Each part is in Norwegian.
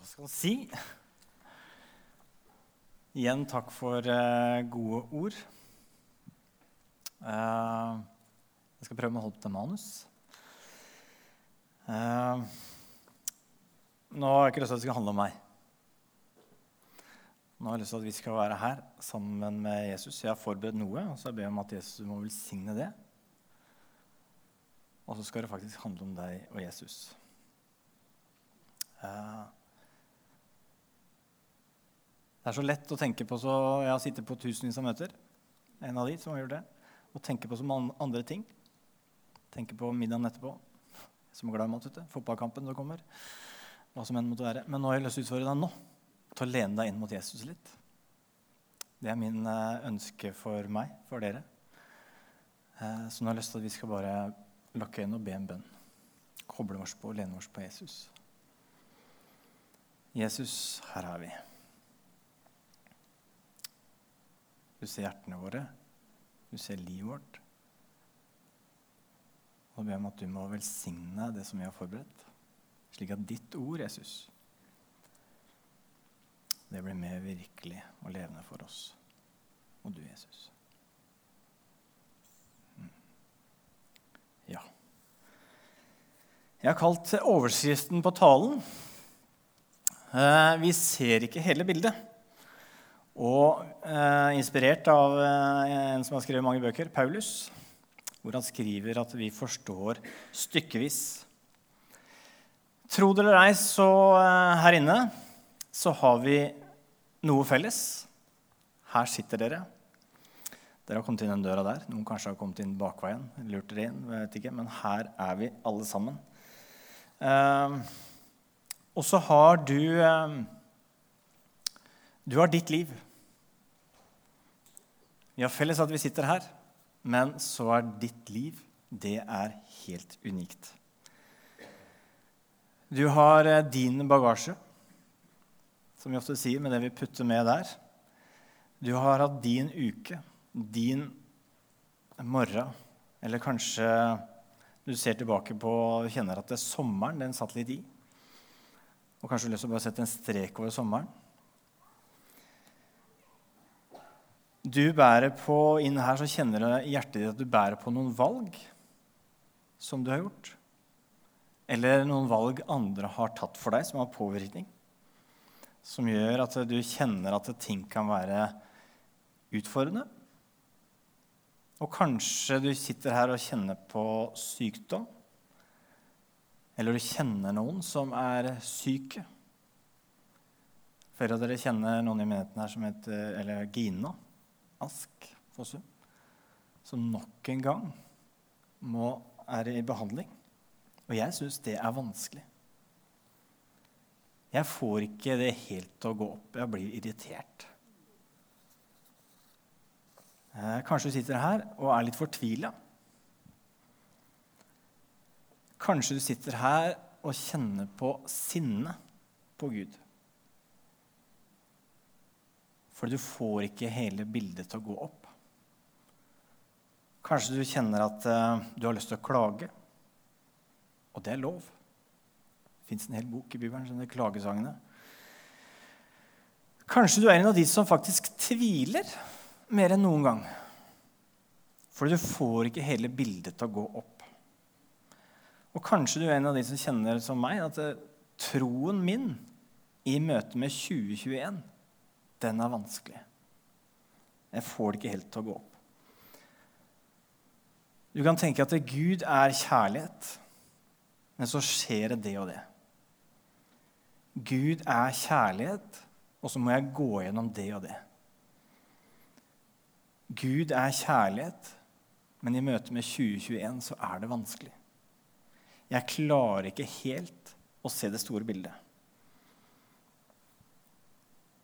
hva skal man si? Igjen takk for uh, gode ord. Uh, jeg skal prøve å holde opp til manus. Uh, nå har jeg ikke lyst til at det skal handle om meg. Nå har jeg lyst til at vi skal være her sammen med Jesus. Jeg har forberedt noe, og så ber jeg om at Jesus må velsigne det. Og så skal det faktisk handle om deg og Jesus. Uh, det er så lett å tenke på så Jeg har sittet på tusenvis av møter. En av de som har gjort det. Og tenke på så mange andre ting. Tenke på middagen etterpå. Som er glad i mat. ute. Fotballkampen som kommer. Hva som enn måtte være. Men nå har jeg lyst til å utfordre deg nå til å lene deg inn mot Jesus litt. Det er min eh, ønske for meg, for dere. Eh, så nå har jeg lyst til at vi skal bare lukke øynene og be en bønn. Koble oss på og lene oss på Jesus. Jesus, her er vi. Du ser hjertene våre. Du ser livet vårt. Og ber om at du må velsigne det som vi har forberedt, slik at ditt ord, Jesus, det blir mer virkelig og levende for oss og du, Jesus. Mm. Ja. Jeg har kalt overskriften på talen eh, 'Vi ser ikke hele bildet'. Og eh, inspirert av eh, en som har skrevet mange bøker, Paulus, hvor han skriver at vi forstår stykkevis. Tro det eller ei, så eh, her inne så har vi noe felles. Her sitter dere. Dere har kommet inn den døra der. Noen kanskje har kommet inn bakveien. lurt dere inn, vet ikke, Men her er vi alle sammen. Eh, og så har du eh, Du har ditt liv. Vi har felles at vi sitter her, men så er ditt liv det er helt unikt. Du har eh, din bagasje, som vi ofte sier med det vi putter med der. Du har hatt din uke, din morgen, eller kanskje du ser tilbake på og kjenner at det er sommeren den satt litt i. Og kanskje du har lyst til å bare sette en strek over sommeren. Du bærer på inn her, så kjenner hjertet ditt at du bærer på noen valg som du har gjort. Eller noen valg andre har tatt for deg, som har påvirkning. Som gjør at du kjenner at ting kan være utfordrende. Og kanskje du sitter her og kjenner på sykdom. Eller du kjenner noen som er syke. Flere av dere kjenner noen i menigheten her som heter eller Gina. Ask Fossum, som nok en gang må, er i behandling. Og jeg syns det er vanskelig. Jeg får ikke det helt til å gå opp. Jeg blir irritert. Eh, kanskje du sitter her og er litt fortvila. Kanskje du sitter her og kjenner på sinne på Gud. For du får ikke hele bildet til å gå opp. Kanskje du kjenner at uh, du har lyst til å klage. Og det er lov. Det fins en hel bok i Bibelen som heter Klagesangene. Kanskje du er en av de som faktisk tviler mer enn noen gang. For du får ikke hele bildet til å gå opp. Og kanskje du er en av de som kjenner som meg, at uh, troen min i møte med 2021 den er vanskelig. Jeg får det ikke helt til å gå opp. Du kan tenke at Gud er kjærlighet, men så skjer det det og det. Gud er kjærlighet, og så må jeg gå gjennom det og det. Gud er kjærlighet, men i møte med 2021 så er det vanskelig. Jeg klarer ikke helt å se det store bildet.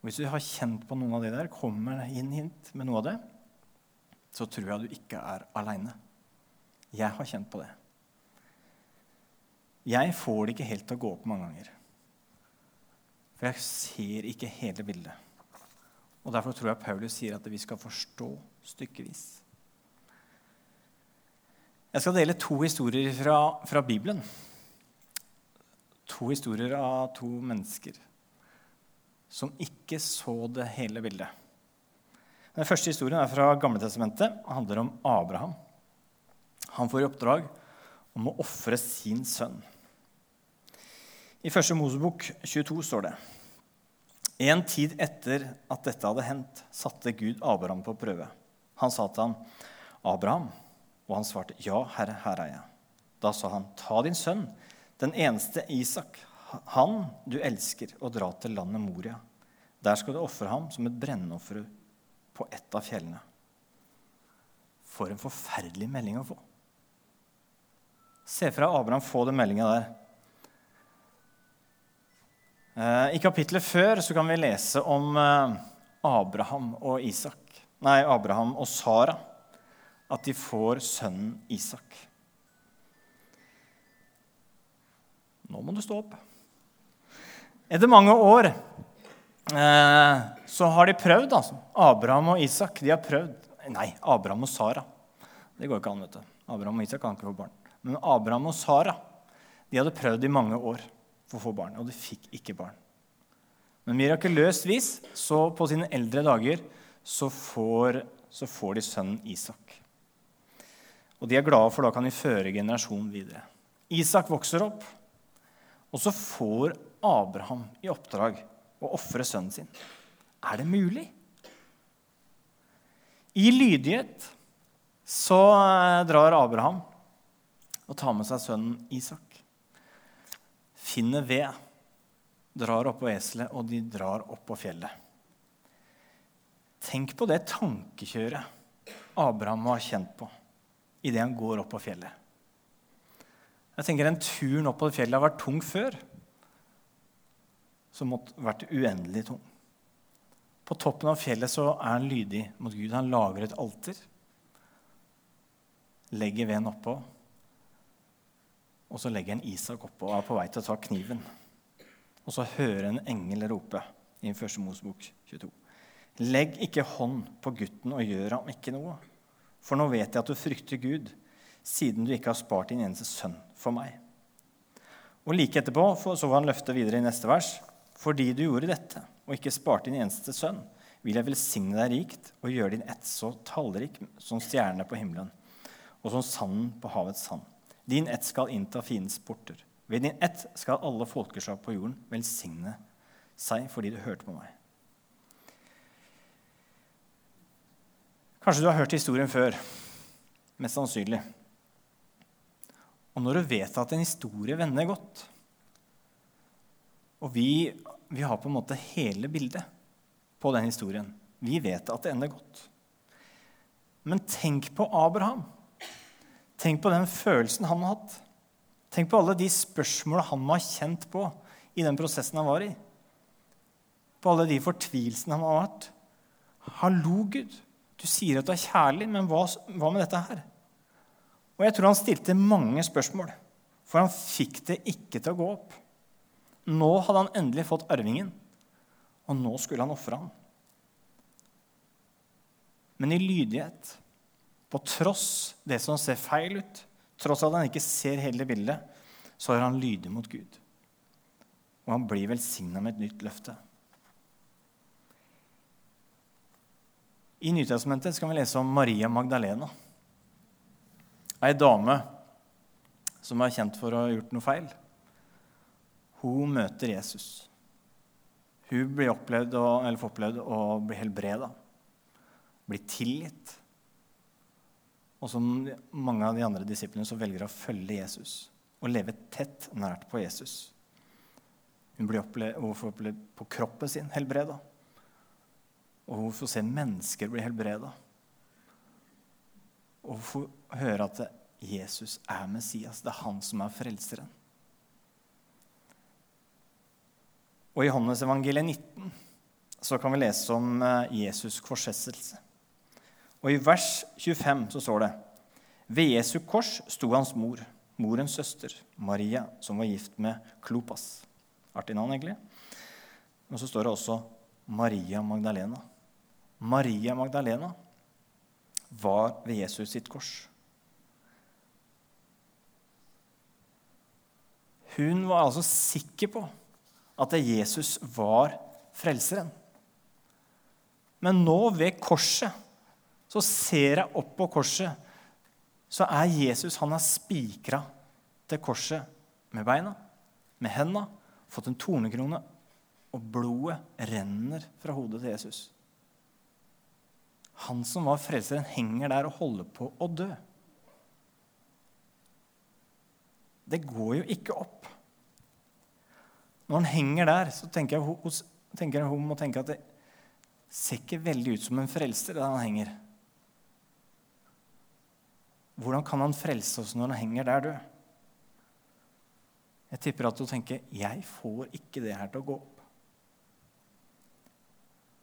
Hvis du har kjent på noen av de der, kommer inn hint med noe av det, så tror jeg du ikke er aleine. Jeg har kjent på det. Jeg får det ikke helt til å gå opp mange ganger. For jeg ser ikke hele bildet. Og Derfor tror jeg Paulus sier at vi skal forstå stykkevis. Jeg skal dele to historier fra, fra Bibelen. To historier av to mennesker som ikke så det hele bildet. Den første historien er fra Gamletestamentet og handler om Abraham. Han får i oppdrag om å ofre sin sønn. I første Mosebok 22 står det En tid etter at dette hadde hendt, satte Gud Abraham på prøve. Han sa til ham, 'Abraham.' Og han svarte, 'Ja, Herre, her er jeg.' Da sa han, 'Ta din sønn, den eneste Isak, han du elsker, og dra til landet Moria. Der skal du ofre ham som et brennoffer på ett av fjellene.' For en forferdelig melding å få. Se for deg Abraham få den meldinga der. Eh, I kapittelet før så kan vi lese om eh, Abraham og Isak. Nei, Abraham og Sara. At de får sønnen Isak. Nå må du stå opp. Etter mange år eh, så har de prøvd, altså. Abraham og Isak. De har prøvd Nei, Abraham og Sara. Det går ikke an. vet du. Abraham og Isak kan ikke få barn. Men Abraham og Sara de hadde prøvd i mange år for å få barn, og de fikk ikke barn. Men mirakuløst vis, så på sine eldre dager, så får, så får de sønnen Isak. Og de er glade, for da kan de føre generasjonen videre. Isak vokser opp, og så får Abraham i oppdrag å ofre sønnen sin. Er det mulig? I lydighet så eh, drar Abraham og tar med seg sønnen Isak. Finner ved, drar opp på eselet, og de drar opp på fjellet. Tenk på det tankekjøret Abraham har kjent på idet han går opp på fjellet. Jeg tenker Den turen opp på fjellet har vært tung før. Som måtte vært uendelig tung. På toppen av fjellet så er han lydig mot Gud. Han lager et alter, legger veden oppå, og så legger han Isak oppå og er på vei til å ta kniven. Og så hører en engel rope i 1. Mosebok 22. Legg ikke hånd på gutten og gjør ham ikke noe. For nå vet jeg at du frykter Gud, siden du ikke har spart din eneste sønn for meg. Og like etterpå så får han løfte videre i neste vers. Fordi du gjorde dette og ikke sparte din eneste sønn, vil jeg velsigne deg rikt og gjøre din ett så tallrik som stjernene på himmelen og som sanden på havets sand. Din ett skal innta fiendens porter. Ved din ett skal alle folkeslag på jorden velsigne seg fordi du hørte på meg. Kanskje du har hørt historien før. Mest sannsynlig. Og når du vet at en historie vender godt, og vi, vi har på en måte hele bildet på den historien Vi vet at det ender godt. Men tenk på Abraham. Tenk på den følelsen han har hatt. Tenk på alle de spørsmålene han må ha kjent på i den prosessen han var i. På alle de fortvilelsene han har vært. Hallo, Gud. Du sier at du er kjærlig, men hva, hva med dette her? Og jeg tror han stilte mange spørsmål, for han fikk det ikke til å gå opp. Nå hadde han endelig fått arvingen, og nå skulle han ofre ham. Men i lydighet på tross det som ser feil ut, tross at han ikke ser hele bildet, så er han lydig mot Gud. Og han blir velsigna med et nytt løfte. I Nytestamentet skal vi lese om Maria Magdalena. Ei dame som er kjent for å ha gjort noe feil. Hun møter Jesus. Hun blir opplevd, eller får opplevd å bli helbreda, blir tilgitt. Og som mange av de andre disiplene så velger å følge Jesus og leve tett nært på Jesus. Hun, blir opplevd, hun får opplevd på kroppen sin helbreda. Og hun får se mennesker bli helbreda. Og hun får høre at Jesus er Messias. Det er han som er frelseren. Og i Johannesevangeliet 19 så kan vi lese om eh, Jesus' korsfestelse. Og i vers 25 så står det Ved Jesu kors sto hans mor, morens søster, Maria, som var gift med Klopas. Artig navn, egentlig. Og så står det også Maria Magdalena. Maria Magdalena var ved Jesus sitt kors. Hun var altså sikker på at Jesus var frelseren. Men nå, ved korset, så ser jeg opp på korset, så er Jesus han er spikra til korset med beina, med henda, fått en tornekrone, og blodet renner fra hodet til Jesus. Han som var frelseren, henger der og holder på å dø. Det går jo ikke opp. Når han henger der, så tenker jeg, hos, tenker jeg hun må tenke at det ser ikke veldig ut som en frelser der han henger. Hvordan kan han frelse oss når han henger der du? Jeg tipper at hun tenker 'Jeg får ikke det her til å gå opp'.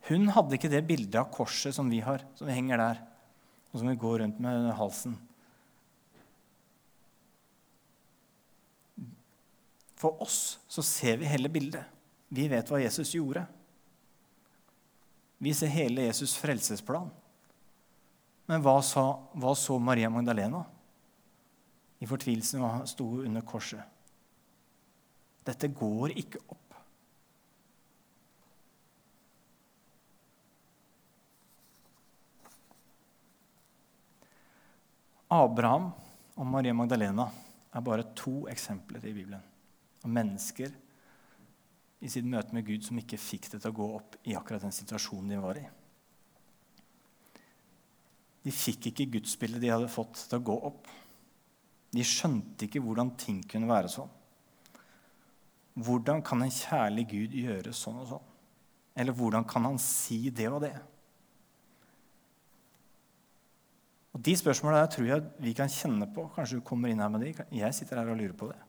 Hun hadde ikke det bildet av korset som vi har, som vi henger der, og som vi går rundt med halsen. For oss så ser vi hele bildet. Vi vet hva Jesus gjorde. Vi ser hele Jesus' frelsesplan. Men hva, sa, hva så Maria Magdalena i fortvilelsen og sto under korset? Dette går ikke opp. Abraham og Maria Magdalena er bare to eksempler i Bibelen. Av mennesker i sitt møte med Gud som ikke fikk det til å gå opp i akkurat den situasjonen de var i. De fikk ikke gudsbildet de hadde fått, til å gå opp. De skjønte ikke hvordan ting kunne være sånn. Hvordan kan en kjærlig Gud gjøre sånn og sånn? Eller hvordan kan han si det og det? Og De spørsmålene der tror jeg vi kan kjenne på. Kanskje du kommer inn her med de. Jeg sitter her og lurer på det.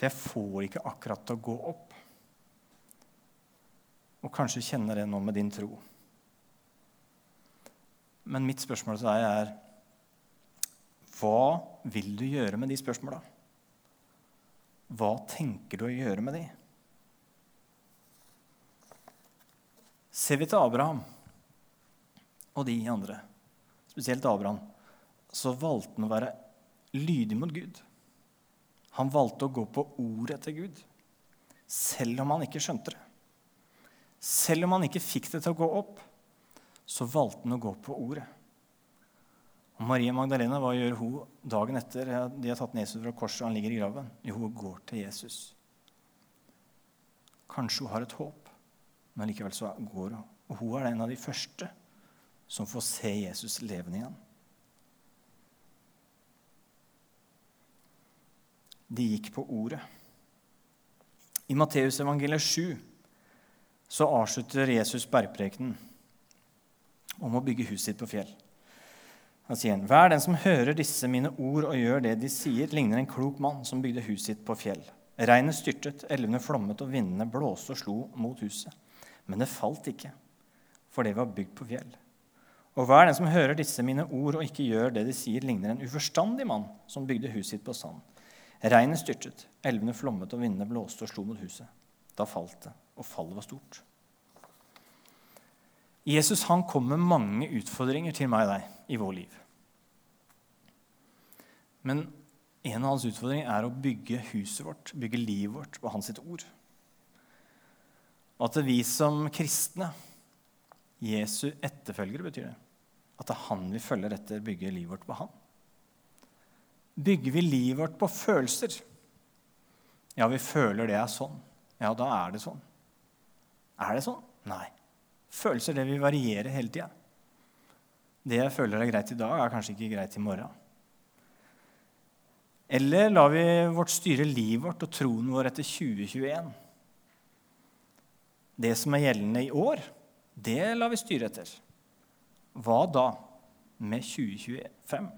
For jeg får ikke akkurat til å gå opp. Og kanskje kjenner det nå med din tro. Men mitt spørsmål til deg er hva vil du gjøre med de spørsmåla? Hva tenker du å gjøre med de? Ser vi til Abraham og de andre, spesielt Abraham, så valgte han å være lydig mot Gud. Han valgte å gå på ordet til Gud, selv om han ikke skjønte det. Selv om han ikke fikk det til å gå opp, så valgte han å gå på ordet. Og Maria Magdalena, hva gjør hun dagen etter de har tatt Jesus fra korset og han ligger i graven? Jo, hun går til Jesus. Kanskje hun har et håp, men likevel så går hun. Og hun er en av de første som får se Jesus levende igjen. De gikk på ordet. I Matteusevangeliet 7 så avslutter Jesus bergprekenen om å bygge huset sitt på fjell. Han sier han, Hver den som hører disse mine ord og gjør det de sier, ligner en klok mann som bygde huset sitt på fjell. Regnet styrtet, elvene flommet, og vindene blåste og slo mot huset. Men det falt ikke, for det var bygd på fjell. Og hver den som hører disse mine ord og ikke gjør det de sier, ligner en uforstandig mann som bygde huset sitt på sand. Regnet styrtet, elvene flommet, og vindene blåste og slo mot huset. Da falt det, og fallet var stort. Jesus han kom med mange utfordringer til meg og deg i vår liv. Men en av hans utfordringer er å bygge huset vårt, bygge livet vårt på hans sitt ord. At vi som kristne Jesu etterfølgere, betyr det. At det er han vi følger etter, bygger livet vårt på han. Bygger vi livet vårt på følelser? Ja, vi føler det er sånn. Ja, da er det sånn. Er det sånn? Nei. Følelser det vil variere hele tida. Det jeg føler er greit i dag, er kanskje ikke greit i morgen. Eller lar vi vårt styre livet vårt og troen vår etter 2021? Det som er gjeldende i år, det lar vi styre etter. Hva da med 2025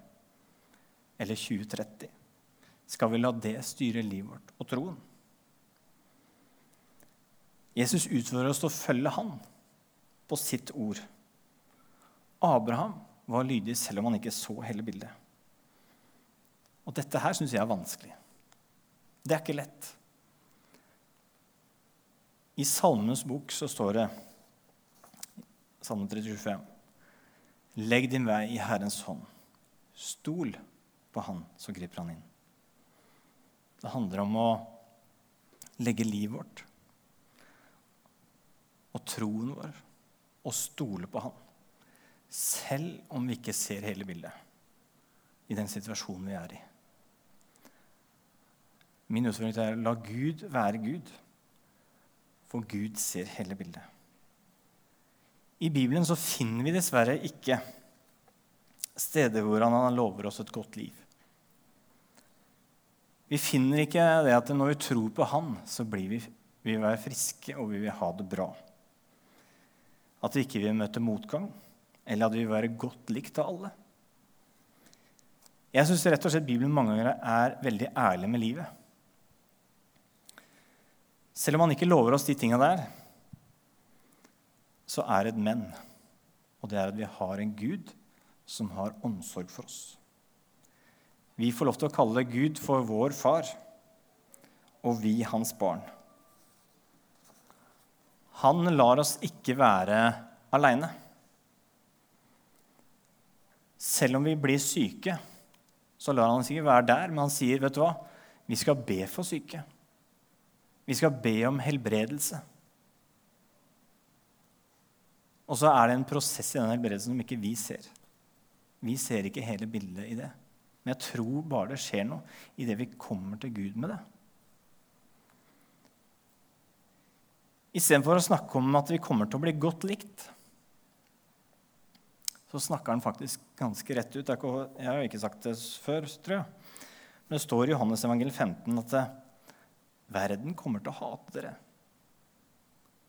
eller 2030? Skal vi la det styre livet vårt og troen? Jesus utfordrer oss til å følge han på sitt ord. Abraham var lydig selv om han ikke så hele bildet. Og dette her syns jeg er vanskelig. Det er ikke lett. I Salmenes bok så står det Salme 35. Legg din vei i Herrens hånd. Stol på Han, så griper han inn. Det handler om å legge livet vårt og troen vår og stole på Han. Selv om vi ikke ser hele bildet i den situasjonen vi er i. Min utfordring er la Gud være Gud, for Gud ser hele bildet. I Bibelen så finner vi dessverre ikke steder hvor han lover oss et godt liv. Vi finner ikke det at når vi tror på Han, så blir vi, vi vil være friske og vi vil ha det bra. At vi ikke vil møte motgang, eller at vi vil være godt likt av alle. Jeg syns rett og slett Bibelen mange ganger er veldig ærlig med livet. Selv om han ikke lover oss de tinga der, så er det et men. Og det er at vi har en Gud som har omsorg for oss. Vi får lov til å kalle Gud for vår far, og vi hans barn. Han lar oss ikke være aleine. Selv om vi blir syke, så lar han oss ikke være der, men han sier, 'Vet du hva? Vi skal be for syke.' Vi skal be om helbredelse. Og så er det en prosess i den helbredelsen som ikke vi ser. Vi ser ikke hele bildet i det. Men jeg tror bare det skjer noe idet vi kommer til Gud med det. Istedenfor å snakke om at vi kommer til å bli godt likt, så snakker han faktisk ganske rett ut. Jeg har jo ikke sagt det før, tror jeg. Men det står i Johannes evangel 15 at verden kommer til å hate dere.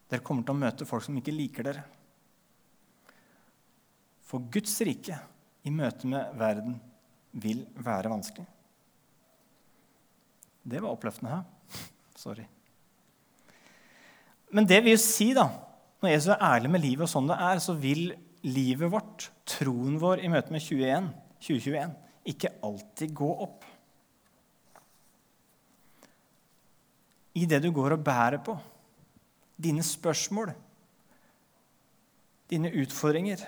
Dere kommer til å møte folk som ikke liker dere. For Guds rike i møte med verden vil være vanskelig. Det var oppløftende her. Sorry. Men det vil si, da, når Jesus er ærlig med livet, og sånn det er, så vil livet vårt, troen vår i møte med 21, 2021, ikke alltid gå opp. I det du går og bærer på, dine spørsmål, dine utfordringer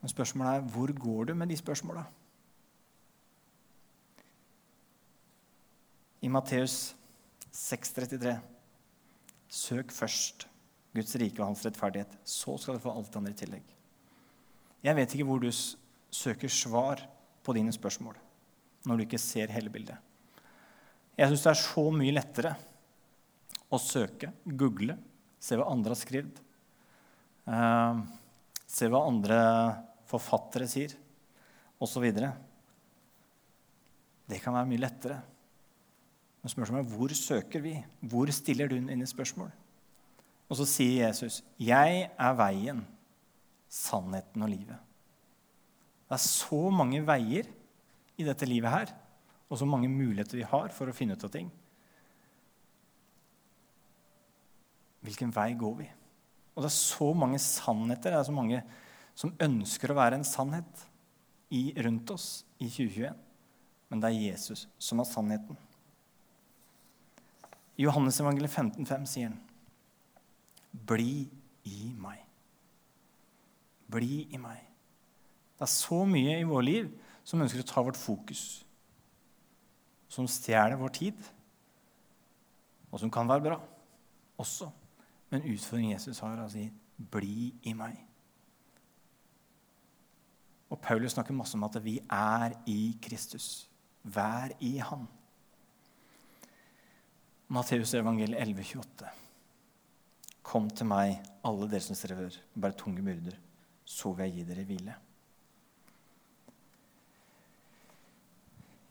Men spørsmålet er hvor går du med de spørsmåla? I Matteus 6,33.: Søk først Guds rike og hans rettferdighet. Så skal du få alt det andre i tillegg. Jeg vet ikke hvor du søker svar på dine spørsmål når du ikke ser hele bildet. Jeg syns det er så mye lettere å søke, google, se hva andre har skrevet. Uh, se hva andre forfattere sier, osv. Det kan være mye lettere. Men spørsmålet er hvor søker vi? Hvor stiller du inn i spørsmål? Og så sier Jesus, 'Jeg er veien, sannheten og livet'. Det er så mange veier i dette livet her, og så mange muligheter vi har for å finne ut av ting. Hvilken vei går vi? Og det er så mange sannheter. Det er så mange som ønsker å være en sannhet i, rundt oss i 2021. Men det er Jesus som har sannheten. I Johannes evangeliet 15,5 sier han, 'Bli i meg'. Bli i meg. Det er så mye i vårt liv som ønsker å ta vårt fokus, som stjeler vår tid, og som kan være bra også. Men utfordringen Jesus har, er å si, 'Bli i meg'. Og Paulus snakker masse om at vi er i Kristus. Vær i Han. Matteus evangel 11, 28. Kom til meg, alle dere som strever bare tunge byrder, så vil jeg gi dere hvile.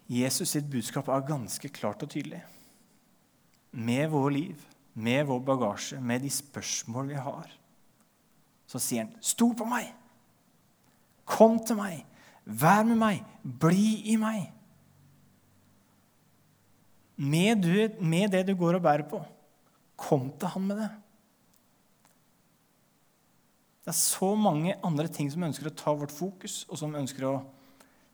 Jesus sitt budskap er ganske klart og tydelig. Med vår liv, med vår bagasje, med de spørsmål vi har, så sier han, 'Stol på meg'. Kom til meg. Vær med meg. Bli i meg. Med, du, med det du går og bærer på, kom til han med det. Det er så mange andre ting som ønsker å ta vårt fokus, og som ønsker å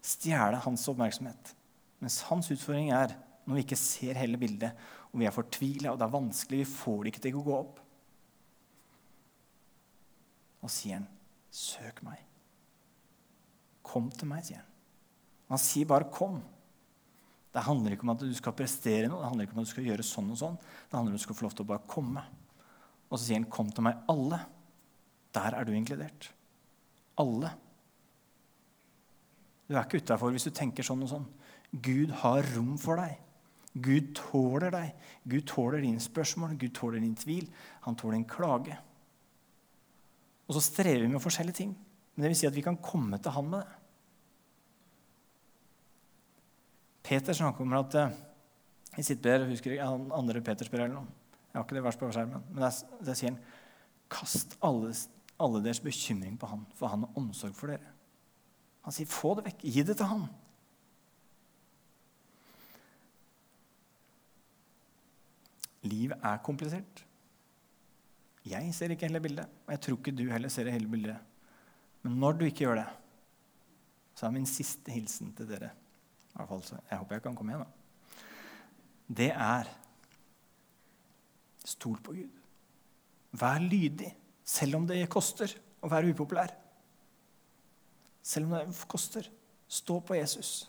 stjele hans oppmerksomhet. Mens hans utfordring er når vi ikke ser hele bildet, og vi er fortvila, og det er vanskelig, vi får det ikke til å gå opp. Og sier han, 'Søk meg'. Kom til meg, sier han. Han sier bare 'kom'. Det handler ikke om at du skal prestere noe, det handler ikke om at du skal gjøre sånn og sånn. Det handler om at du skal få lov til å bare komme. Og så sier han, 'Kom til meg, alle'. Der er du inkludert. Alle. Du er ikke utafor hvis du tenker sånn og sånn. Gud har rom for deg. Gud tåler deg. Gud tåler dine spørsmål, Gud tåler din tvil. Han tåler din klage. Og så strever vi med forskjellige ting. Men det vil si at vi kan komme til han med det. Peter snakker om at i sitt brev husker jeg andre Peters brev eller noe. Jeg har ikke det verst på skjermen. Men der, der sier han kast alle, alle, deres bekymring på han, for han har omsorg for dere. Han sier få det vekk. Gi det til han. Livet er komplisert. Jeg ser ikke hele bildet, og jeg tror ikke du heller ser hele bildet. Men når du ikke gjør det, så er min siste hilsen til dere i hvert fall, Jeg håper jeg kan komme igjen, da. Det er stol på Gud. Vær lydig, selv om det koster å være upopulær. Selv om det koster. Stå på Jesus.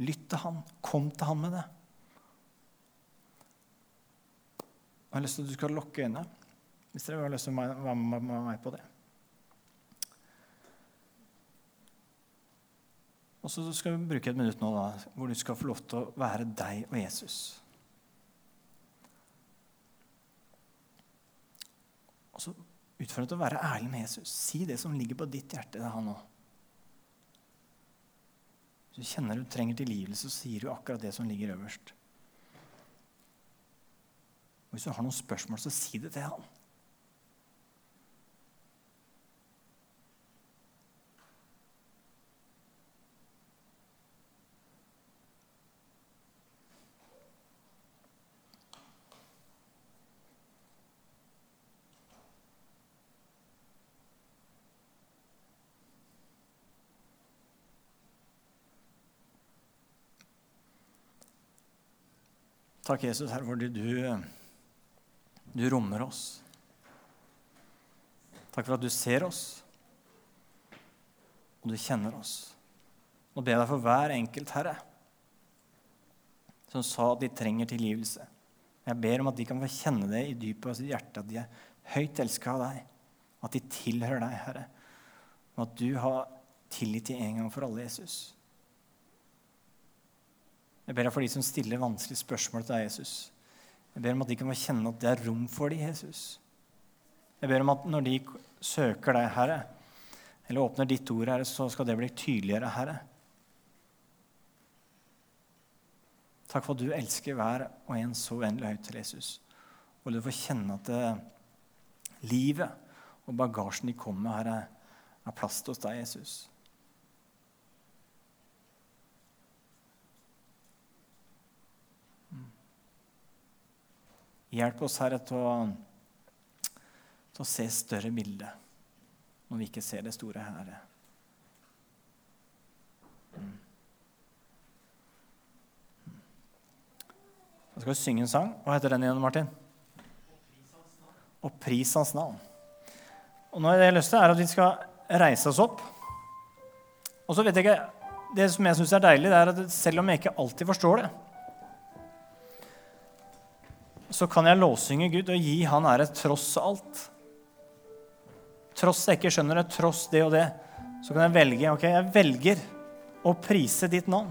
Lytt til han. Kom til han med det. Jeg har lyst til at du skal lukke øynene hvis dere har lyst til å være med meg på det. Og så skal vi bruke et minutt nå da, hvor du skal få lov til å være deg og Jesus. Og så utfordre til å være ærlig med Jesus. Si det som ligger på ditt hjerte. det er han også. Hvis du kjenner du trenger tilgivelse, så sier du akkurat det som ligger øverst. Og Hvis du har noen spørsmål, så si det til han. Takk, Jesus, her fordi du du rommer oss. Takk for at du ser oss, og du kjenner oss. Nå ber jeg deg for hver enkelt, Herre, som sa at de trenger tilgivelse. Jeg ber om at de kan få kjenne det i dypet av sitt hjerte, at de er høyt elska av deg, at de tilhører deg, Herre, og at du har tillit til en gang for alle, Jesus. Jeg ber deg for de som stiller vanskelige spørsmål til deg, Jesus. Jeg ber om at de kan få kjenne at det er rom for dem, Jesus. Jeg ber om at når de søker deg, Herre, eller åpner ditt ord, Herre, så skal det bli tydeligere, Herre. Takk for at du elsker hver og en så uendelig høyt til Jesus. Og du får kjenne at det, livet og bagasjen de kommer med, Herre, er plass til hos deg, Jesus. Hjelp oss, Herre, til å, til å se større bilde når vi ikke ser det store, Herre. Mm. skal skal synge en sang. Hva heter den igjen, Martin? Og pris hans navn. Og nå har jeg lyst til, er at vi skal reise oss opp. Og så vet jeg ikke, Det som jeg syns er deilig, det er at selv om jeg ikke alltid forstår det, så kan jeg lovsynge Gud og gi Han ære tross alt. Tross jeg ikke skjønner det, tross det og det, så kan jeg velge ok, jeg velger å prise ditt navn.